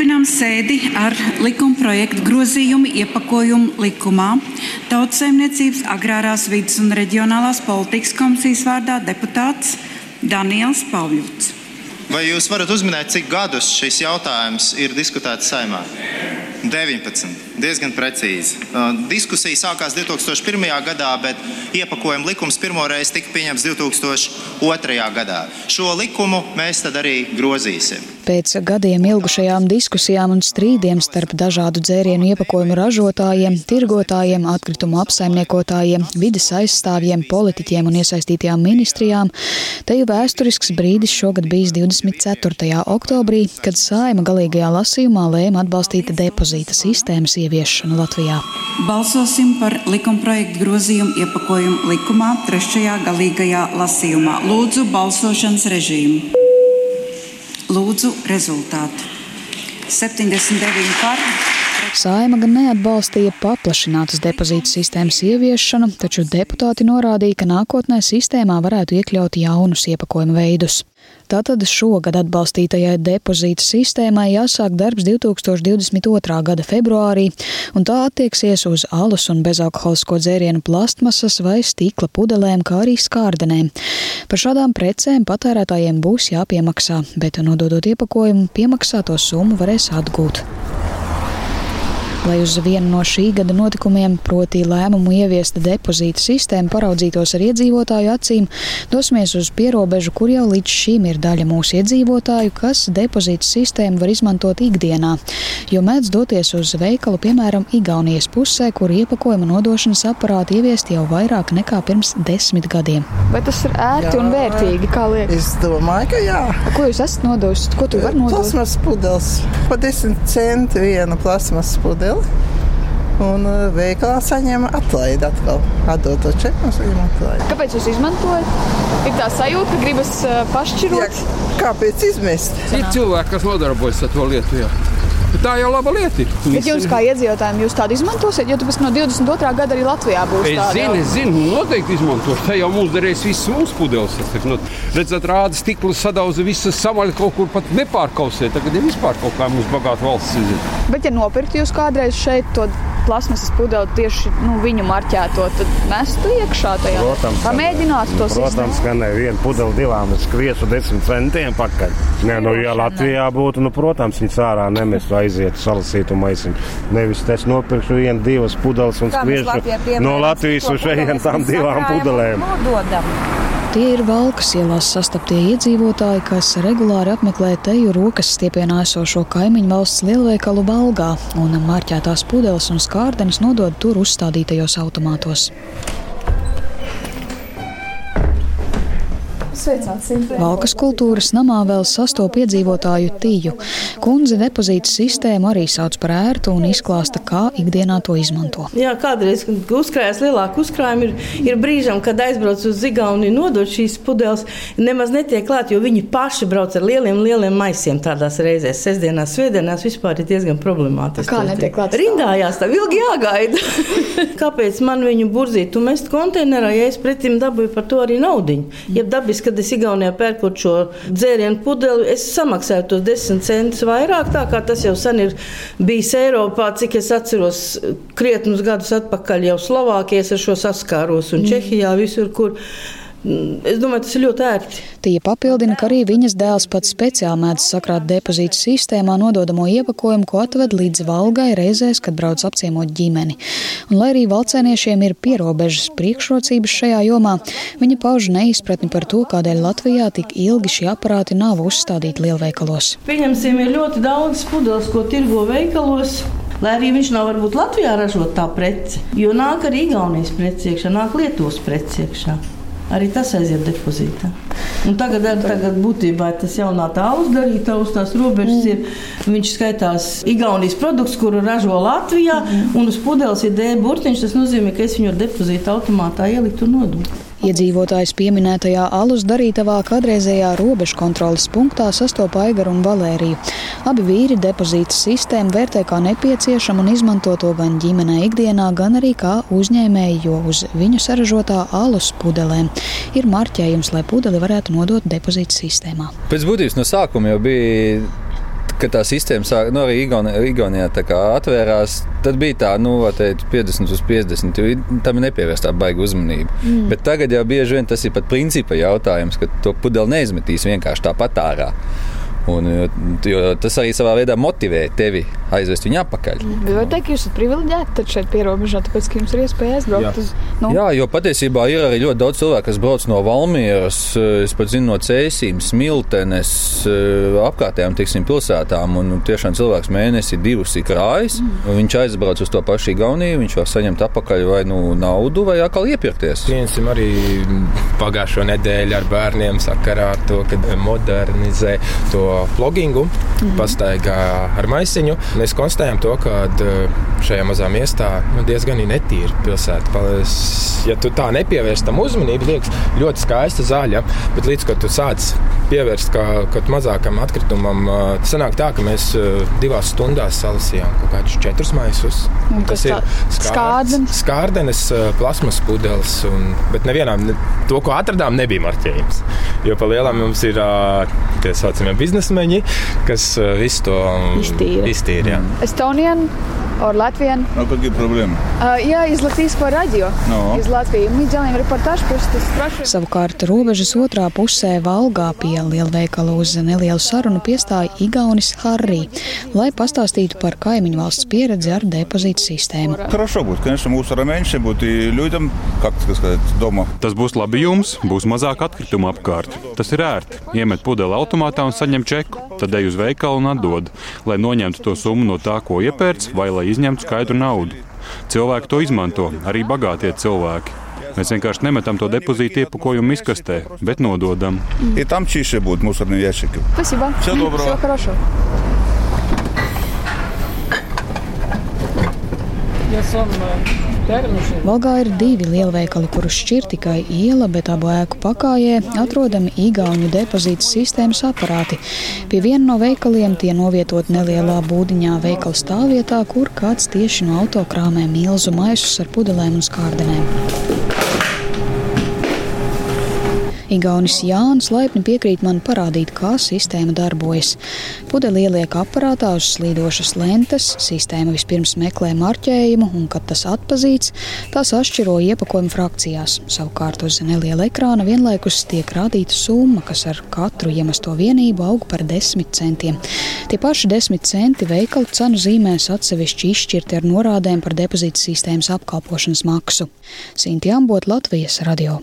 Turpinām sēdi ar likuma projektu grozījumu iepakojumu likumā. Tautsēmniecības, agrārās vidas un reģionālās politikas komisijas vārdā deputāts Daniels Pavļuts. Vai jūs varat uzminēt, cik gadus šis jautājums ir diskutēts saimā? 19. Diezgan precīzi. Uh, diskusija sākās 2001. gadā, bet iepakojuma likums pirmoreiz tika pieņemts 2002. gadā. Šo likumu mēs tad arī grozīsim. Pēc gadiem ilgušajām diskusijām un strīdiem starp dažādu dzērienu iepakojumu ražotājiem, tirgotājiem, atkritumu apsaimniekotājiem, vides aizstāvjiem, politiķiem un iesaistītajām ministrijām, te jau vēsturisks brīdis šogad bijis 24. oktobrī, kad saima galīgajā lasījumā lēma atbalstīt depozīta sistēmas ieviešanu Latvijā. Balsosim par likumprojektu grozījumu iepakojumu likumā trešajā galīgajā lasījumā. Lūdzu, balsošanas režīmu. Lūdzu, rezultātu. 79 par. Saima gan neatbalstīja paplašinātas depozītu sistēmas ieviešanu, taču deputāti norādīja, ka nākotnē sistēmā varētu iekļaut jaunus iepakojuma veidus. Tātad šogad atbalstītajai depozīta sistēmai jāsāk darbs 2022. gada februārī, un tā attieksies uz alus un bezalkoholisko dzērienu plastmasas vai stikla pudelēm, kā arī skārdenēm. Par šādām precēm patērētājiem būs jāpiemaksā, bet nododot iepakojumu, piemaksāto summu varēs atgūt. Lai uz vienu no šī gada notikumiem, proti lēmumu ieviest depozīta sistēmu, paraudzītos ar iedzīvotāju acīm, dosimies uz pierobežu, kur jau līdz šim ir daļa mūsu iedzīvotāju, kas depozīta sistēmu var izmantot ikdienā, jo mēdz doties uz veikalu, piemēram, Igaunijas pusē, kur iepakojuma nodošanas aparāti ieviest jau vairāk nekā pirms desmit gadiem. Vai tas ir ērti jā, un vērtīgi, kā liekas? Es domāju, ka jā. Ko jūs esat nodevis? Ko tu vari nodot? Plasmas pudeles. Pa desmit centi viena plasmas pudele lieli. Un uh, veikalā saņēma atlaidi atkal. Atdot to čeku un saņēma atlaidi. Kāpēc jūs izmantojat? Ir tā sajūta, ka gribas uh, pašķirot. Jā, kāpēc izmest? Ir cilvēki, kas nodarbojas ar to lietu. Jā. Tā jau ir laba lieta. Bet jums, kā iedzīvotājiem, jūs tādu izmantosiet, jo tas no 22. gada arī Latvijā būs. Es zinu, es zinu, noteikti izmantošu. Tā jau mums darīs visas mūsu pudeles. Nu, redzat, rāda stikla sadauza visas samaļas kaut kur pat nepārkausē. Tagad ir vispār kaut kā mums bagāta valsts. Bet, ja nopirktu jūs kādreiz šeit to plasmasas pudeli tieši nu, viņu marķēto, tad mestu iekšā tajā. Protams, pamēģināt to nu, protams, ka ne viena pudele divām es kviesu desmit centiem pakaļ. Nē, nu, ja Latvijā būtu, nu, protams, viņas ārā nemestu aiziet salasīt un maisiņu. Nevis es nopirkšu vienu, divas pudeles un skriešu no Latvijas uz šejien tām divām pudelēm. Nododam. Tie ir Valkas ielās sastaptie iedzīvotāji, kas regulāri apmeklē teju rokas stiepienā esošo kaimiņu valsts lielveikalu Valgā un marķētās pudeles un skārdenes nodod tur uzstādītajos automātos. Valkas kultūras namā vēl sastop iedzīvotāju tīju. Kundze depozīta sistēmu arī sauc par ērtu un izklāsta, kā ikdienā to izmanto. Jā, kādreiz, kad uzkrājas lielāku uzkrājumu, ir, ir brīžam, kad aizbrauc uz Zigauni nodot šīs pudeles, nemaz netiek klāt, jo viņi paši brauc ar lieliem, lieliem maisiem tādās reizēs. Sestdienās, svētdienās vispār ir diezgan problemātiski. Kā netiek klāt? Rindājās, tā ilgi jāgaida. Kāpēc man viņu burzīt? Tu mest konteinerā, ja es pretim dabūju par to arī naudiņu. Ja dabiski, kad es Igaunijā pērkot šo dzērienu pudeli, es samaksāju tos 10 centus vairāk, tā kā tas jau sen ir bijis Eiropā, cik es atceros, krietnus gadus atpakaļ jau Slovākijas ar šo saskāros un Čehijā visur, kur. Es domāju, tas ir ļoti ērti. Tie papildina, ka arī viņas dēls pats speciāli mēdz sakrāt depozītu sistēmā nododamo iepakojumu, ko atved līdz valgai reizēs, kad brauc apciemot ģimeni. Un, lai arī valcēniešiem ir pierobežas priekšrocības šajā jomā, viņa pauž neizpratni par to, kādēļ Latvijā tik ilgi šie aparāti nav uzstādīti lielveikalos. Pieņemsim, ir ļoti daudz pudeles, ko tirgo veikalos. Lai arī viņš nav varbūt Latvijā ražot tā preci, jo nāk arī Igaunijas preci iekšā, nāk Lietuvas preci iekšā arī tas aiziet depozītā. Un tagad, tagad būtībā tas jaunā tālus darītā uz tās robežas mm. ir. Viņš skaitās Igaunijas produkts, kuru ražo Latvijā, mm. un uz pudeles ir D burtiņš. Tas nozīmē, ka es viņu depozītu automātā ieliktu un nodotu. Iedzīvotājs pieminētajā alus darītavā kādreizējā robežu kontrolas punktā sastopa Aigaru un Valēriju. Abi vīri depozīta sistēmu vērtē kā nepieciešamu un izmanto to gan ģimenē ikdienā, gan arī kā uzņēmēji, jo uz viņu saražotā alus pudelēm ir marķējums, lai pudeli varētu nodot depozīta sistēmā. Pēc būtības no sākuma jau bija kad tā sistēma sāk, nu, arī Igaunijā, atvērās, tad bija tā, nu, teikt, 50 uz 50. Tam ir nepievērsta baigta uzmanība. Mm. Bet tagad jau bieži vien tas ir pat principa jautājums, ka to pudeli neizmetīs vienkārši tāpat ārā. Un, jo, tas arī savā veidā motivē tevi aizvest viņu atpakaļ. Bet var teikt, ka jūs esat privileģēti šeit pierobežā, tāpēc, ka jums ir iespēja aizbraukt Jā. uz nu. Jā, jo patiesībā ir arī ļoti daudz cilvēku, kas brauc no Valmieras, es pat zinu no Cēsīm, Smiltenes, apkārtējām tiksim, pilsētām. Un tiešām cilvēks mēnesi divus ir krājis. Mm. Viņš aizbrauc uz to pašu Igauniju, viņš var saņemt atpakaļ vai nu naudu, vai atkal iepirkties. Pieņemsim arī pagājušo nedēļu ar bērniem sakarā ar to, kad modernizē to blogingu, mm -hmm. pastaigā ar maisiņu. Mēs konstatējam to, ka šajā mazā miestā nu, diezgan netīra pilsēta. Ja tu tā nepievērsi tam uzmanību, liekas ļoti skaista zaļa, bet līdz ko tu sāc pievērst kaut mazākam atkritumam, tas sanāk tā, ka mēs divās stundās salasījām kaut kādus četrus maisus. Un tas ir skārdenes, skārdenes plasmas pudeles, un, bet nevienam to, ko atradām, nebija marķējums. Jo pa lielam mums ir tie saucamie biznesmeņi, kas visu to iztīra. iztīra Estonian or Latvian? No, какие проблемы? Uh, я из латвийского радио, No. из Латвии. Мы делаем репортаж, просто спрашиваем. Savukārt robežas otrā pusē Valgā pie lielveikala uz nelielu sarunu piestāja Igaunis Harry, lai pastāstītu par kaimiņu valsts pieredzi ar depozītu sistēmu. Хорошо будет. Конечно, мусора меньше будет и людям, как сказать, дома. Tas būs labi jums, būs mazāk atkritumu apkārt. Tas ir ērti. Iemet pudeli automātā un saņem čeku, tad ej uz veikalu un atdod, lai noņemtu to summu no tā, ko iepērts, vai lai izņemtu skaidru naudu. Cilvēki to izmanto, arī bagātie cilvēki. Mēs vienkārši nemetam to depozītu iepakojumu izkastē, bet nododam. И там чище будут мусорные ящики. Спасибо. Всего доброго. Всего хорошего. Valgā ir divi lielveikali, kurus šķir tikai iela, bet abu ēku pakājē atrodami Igaunijas depozīta sistēmas aparāti. Pie viena no veikaliem tie novietot nelielā būdiņā veikala stāvvietā, kur kāds tieši no autokrāmē milzu maisus ar pudelēm un skārdenēm. Igaunis Jānis laipni piekrīt man parādīt, kā sistēma darbojas. Pudeli ieliek aparātā uz slīdošas lentes, sistēma vispirms meklē marķējumu, un, kad tas atpazīts, tās atšķiro iepakojumu frakcijās. Savukārt uz neliela ekrāna vienlaikus tiek rādīta summa, kas ar katru iemesto vienību aug par desmit centiem. Tie paši desmit centi veikalu cenu zīmēs atsevišķi izšķirti ar norādēm par depozīta sistēmas apkalpošanas maksu. Sinti Ambot, Latvijas radio.